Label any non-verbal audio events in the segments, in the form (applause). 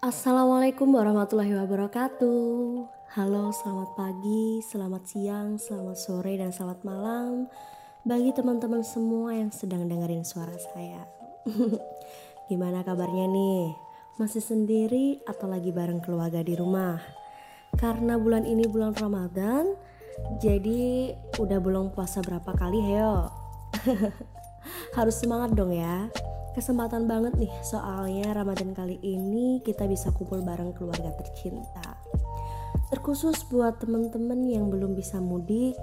Assalamualaikum warahmatullahi wabarakatuh. Halo, selamat pagi, selamat siang, selamat sore, dan selamat malam bagi teman-teman semua yang sedang dengerin suara saya. (laughs) Gimana kabarnya nih? Masih sendiri atau lagi bareng keluarga di rumah? Karena bulan ini bulan Ramadan, jadi udah belum puasa berapa kali, heyo? (laughs) Harus semangat dong ya Kesempatan banget nih soalnya Ramadan kali ini kita bisa kumpul bareng keluarga tercinta. Terkhusus buat temen-temen yang belum bisa mudik,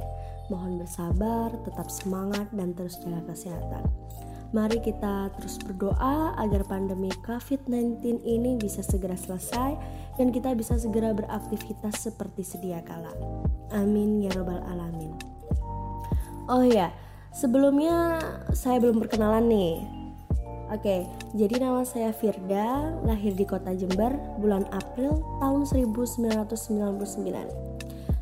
mohon bersabar, tetap semangat dan terus jaga kesehatan. Mari kita terus berdoa agar pandemi COVID-19 ini bisa segera selesai dan kita bisa segera beraktivitas seperti sedia kala. Amin ya robbal alamin. Oh ya, sebelumnya saya belum perkenalan nih Oke, jadi nama saya Firda, lahir di kota Jember bulan April tahun 1999.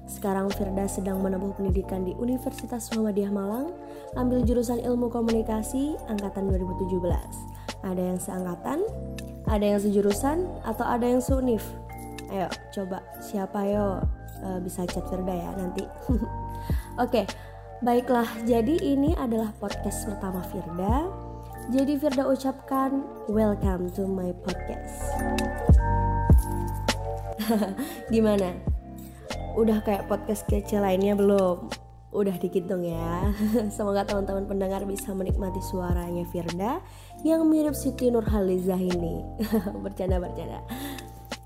Sekarang Firda sedang menempuh pendidikan di Universitas Muhammadiyah Malang, ambil jurusan Ilmu Komunikasi angkatan 2017. Ada yang seangkatan, ada yang sejurusan, atau ada yang seunif? Ayo, coba siapa yo e, bisa chat Firda ya nanti. (laughs) Oke, baiklah. Jadi ini adalah podcast pertama Firda jadi Firda ucapkan welcome to my podcast. (laughs) Gimana? Udah kayak podcast kece lainnya belum? Udah dikit dong ya. (laughs) Semoga teman-teman pendengar bisa menikmati suaranya Firda yang mirip Siti Nurhalizah ini. (laughs) Bercanda-bercanda.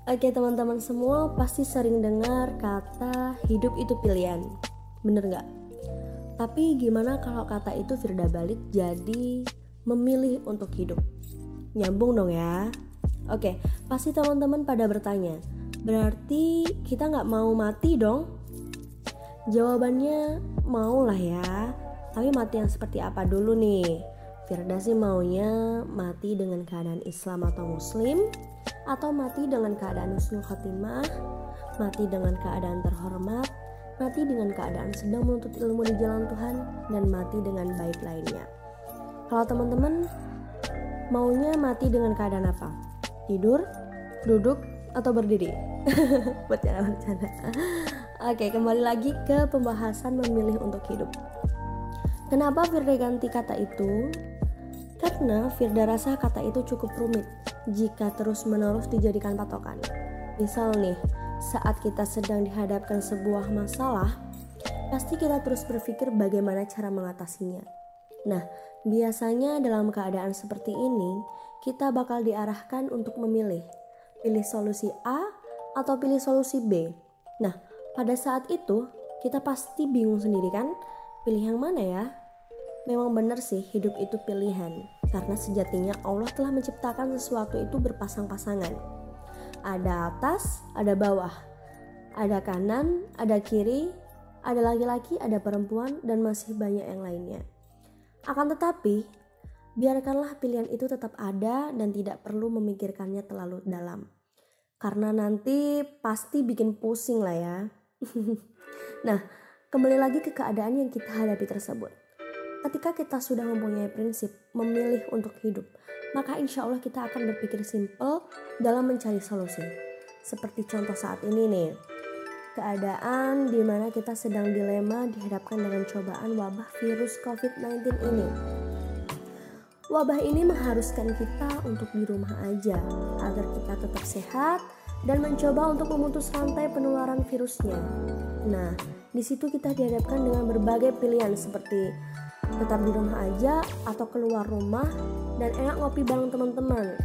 Oke teman-teman semua pasti sering dengar kata hidup itu pilihan. Bener nggak? Tapi gimana kalau kata itu Firda balik jadi memilih untuk hidup. Nyambung dong ya. Oke, pasti teman-teman pada bertanya, berarti kita nggak mau mati dong? Jawabannya mau lah ya, tapi mati yang seperti apa dulu nih? Firda sih maunya mati dengan keadaan Islam atau Muslim, atau mati dengan keadaan husnul khotimah, mati dengan keadaan terhormat, mati dengan keadaan sedang menuntut ilmu di jalan Tuhan, dan mati dengan baik lainnya. Kalau teman-teman maunya mati dengan keadaan apa? Tidur, duduk, atau berdiri? (laughs) Bercanda-bercanda. Oke, kembali lagi ke pembahasan memilih untuk hidup. Kenapa Firda ganti kata itu? Karena Firda rasa kata itu cukup rumit jika terus-menerus dijadikan patokan. Misal nih, saat kita sedang dihadapkan sebuah masalah, pasti kita terus berpikir bagaimana cara mengatasinya. Nah, Biasanya dalam keadaan seperti ini, kita bakal diarahkan untuk memilih, pilih solusi A atau pilih solusi B. Nah, pada saat itu kita pasti bingung sendiri kan, pilih yang mana ya? Memang benar sih hidup itu pilihan, karena sejatinya Allah telah menciptakan sesuatu itu berpasang-pasangan. Ada atas, ada bawah, ada kanan, ada kiri, ada laki-laki, ada perempuan, dan masih banyak yang lainnya. Akan tetapi, biarkanlah pilihan itu tetap ada dan tidak perlu memikirkannya terlalu dalam. Karena nanti pasti bikin pusing lah ya. (laughs) nah, kembali lagi ke keadaan yang kita hadapi tersebut. Ketika kita sudah mempunyai prinsip memilih untuk hidup, maka insya Allah kita akan berpikir simple dalam mencari solusi. Seperti contoh saat ini nih, keadaan di mana kita sedang dilema dihadapkan dengan cobaan wabah virus COVID-19 ini. Wabah ini mengharuskan kita untuk di rumah aja agar kita tetap sehat dan mencoba untuk memutus rantai penularan virusnya. Nah, di situ kita dihadapkan dengan berbagai pilihan seperti tetap di rumah aja atau keluar rumah dan enak ngopi bareng teman-teman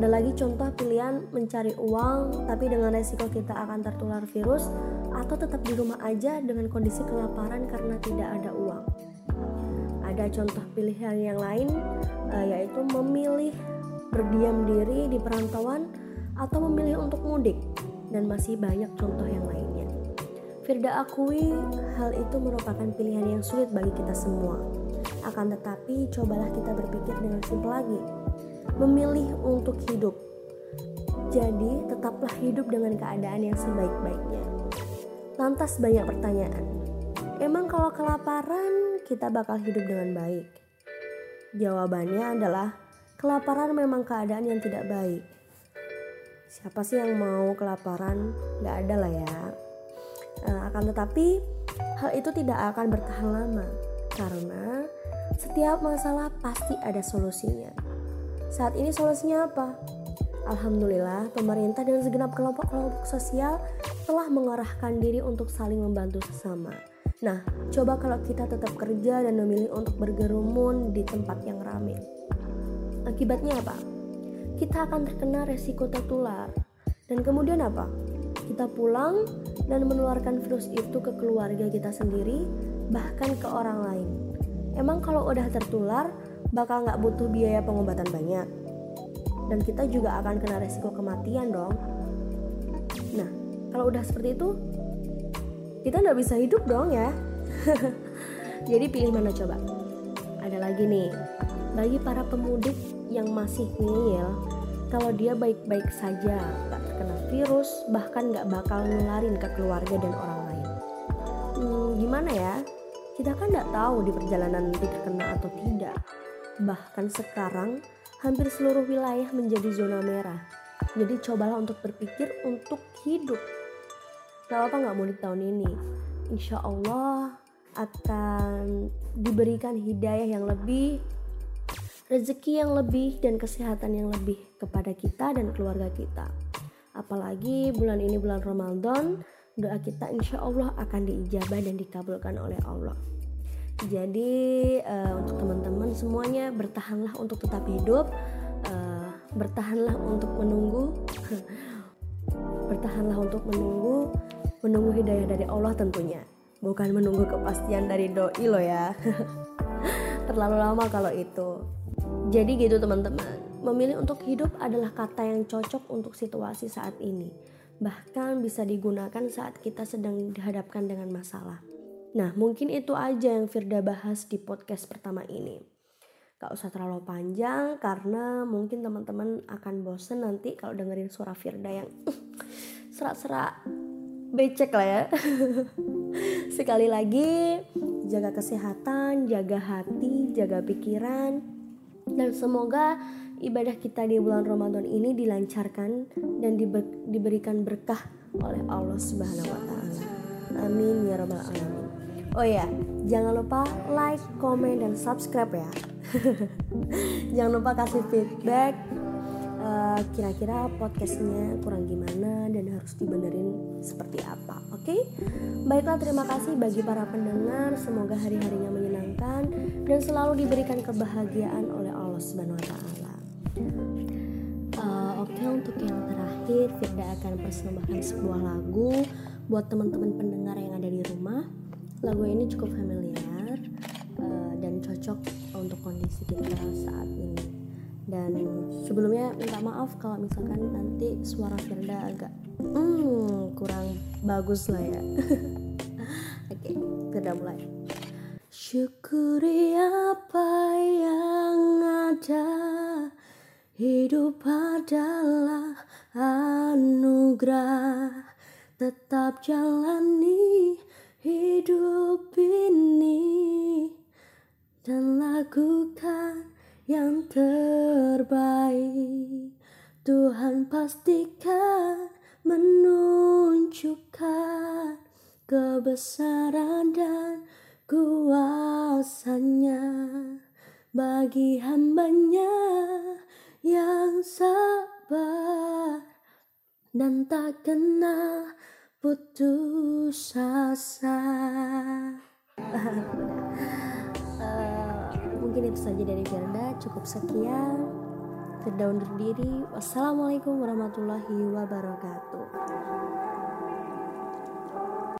ada lagi contoh pilihan mencari uang tapi dengan resiko kita akan tertular virus atau tetap di rumah aja dengan kondisi kelaparan karena tidak ada uang. Ada contoh pilihan yang lain uh, yaitu memilih berdiam diri di perantauan atau memilih untuk mudik dan masih banyak contoh yang lainnya. Firda akui hal itu merupakan pilihan yang sulit bagi kita semua. Akan tetapi cobalah kita berpikir dengan simpel lagi memilih untuk hidup. Jadi, tetaplah hidup dengan keadaan yang sebaik-baiknya. Lantas banyak pertanyaan. Emang kalau kelaparan kita bakal hidup dengan baik? Jawabannya adalah kelaparan memang keadaan yang tidak baik. siapa sih yang mau kelaparan nggak ada lah ya uh, akan tetapi hal itu tidak akan bertahan lama karena setiap masalah pasti ada solusinya saat ini solusinya apa Alhamdulillah, pemerintah dan segenap kelompok-kelompok sosial telah mengarahkan diri untuk saling membantu sesama. Nah, coba kalau kita tetap kerja dan memilih untuk bergerumun di tempat yang ramai. Akibatnya apa? Kita akan terkena resiko tertular. Dan kemudian apa? Kita pulang dan menularkan virus itu ke keluarga kita sendiri, bahkan ke orang lain. Emang kalau udah tertular, bakal nggak butuh biaya pengobatan banyak? dan kita juga akan kena resiko kematian dong. Nah, kalau udah seperti itu, kita nggak bisa hidup dong ya. (laughs) Jadi pilih mana coba? Ada lagi nih, bagi para pemudik yang masih ngeyel, kalau dia baik-baik saja, nggak terkena virus, bahkan nggak bakal nularin ke keluarga dan orang lain. Hmm, gimana ya? Kita kan nggak tahu di perjalanan nanti terkena atau tidak. Bahkan sekarang hampir seluruh wilayah menjadi zona merah. Jadi cobalah untuk berpikir untuk hidup. Gak apa nggak mudik tahun ini. Insya Allah akan diberikan hidayah yang lebih, rezeki yang lebih, dan kesehatan yang lebih kepada kita dan keluarga kita. Apalagi bulan ini bulan Ramadan, doa kita insya Allah akan diijabah dan dikabulkan oleh Allah. Jadi uh, untuk teman-teman semuanya bertahanlah untuk tetap hidup, uh, bertahanlah untuk menunggu, (laughs) bertahanlah untuk menunggu, menunggu hidayah dari Allah tentunya, bukan menunggu kepastian dari doi lo ya. (laughs) Terlalu lama kalau itu. Jadi gitu teman-teman, memilih untuk hidup adalah kata yang cocok untuk situasi saat ini. Bahkan bisa digunakan saat kita sedang dihadapkan dengan masalah. Nah, mungkin itu aja yang Firda bahas di podcast pertama ini. Gak usah terlalu panjang karena mungkin teman-teman akan bosen nanti kalau dengerin suara Firda yang (laughs) serak-serak becek lah ya. (laughs) Sekali lagi, jaga kesehatan, jaga hati, jaga pikiran, dan semoga ibadah kita di bulan Ramadan ini dilancarkan dan diberikan berkah oleh Allah Subhanahu wa taala. Amin ya rabbal alamin. Oh ya, jangan lupa like, komen, dan subscribe ya. (laughs) jangan lupa kasih feedback. Uh, kira-kira podcastnya kurang gimana dan harus dibenerin seperti apa oke okay? baiklah terima kasih bagi para pendengar semoga hari-harinya menyenangkan dan selalu diberikan kebahagiaan oleh Allah Subhanahu Wa Taala uh, oke untuk yang terakhir Firda akan persembahkan sebuah lagu buat teman-teman pendengar yang ada di rumah lagu ini cukup familiar uh, dan cocok untuk kondisi kita saat ini. Dan sebelumnya minta maaf kalau misalkan nanti suara Firda agak hmm, kurang bagus lah ya. (laughs) Oke okay, Firda mulai. Syukuri apa yang ada hidup adalah anugerah. Tetap jalani hidup ini dan lakukan yang terbaik. Tuhan pastikan menunjukkan kebesaran dan kuasanya bagi hambanya yang sabar dan tak kenal putus asa. Uh, (laughs) mungkin itu saja dari Firda cukup sekian. Firda undur diri. Wassalamualaikum warahmatullahi wabarakatuh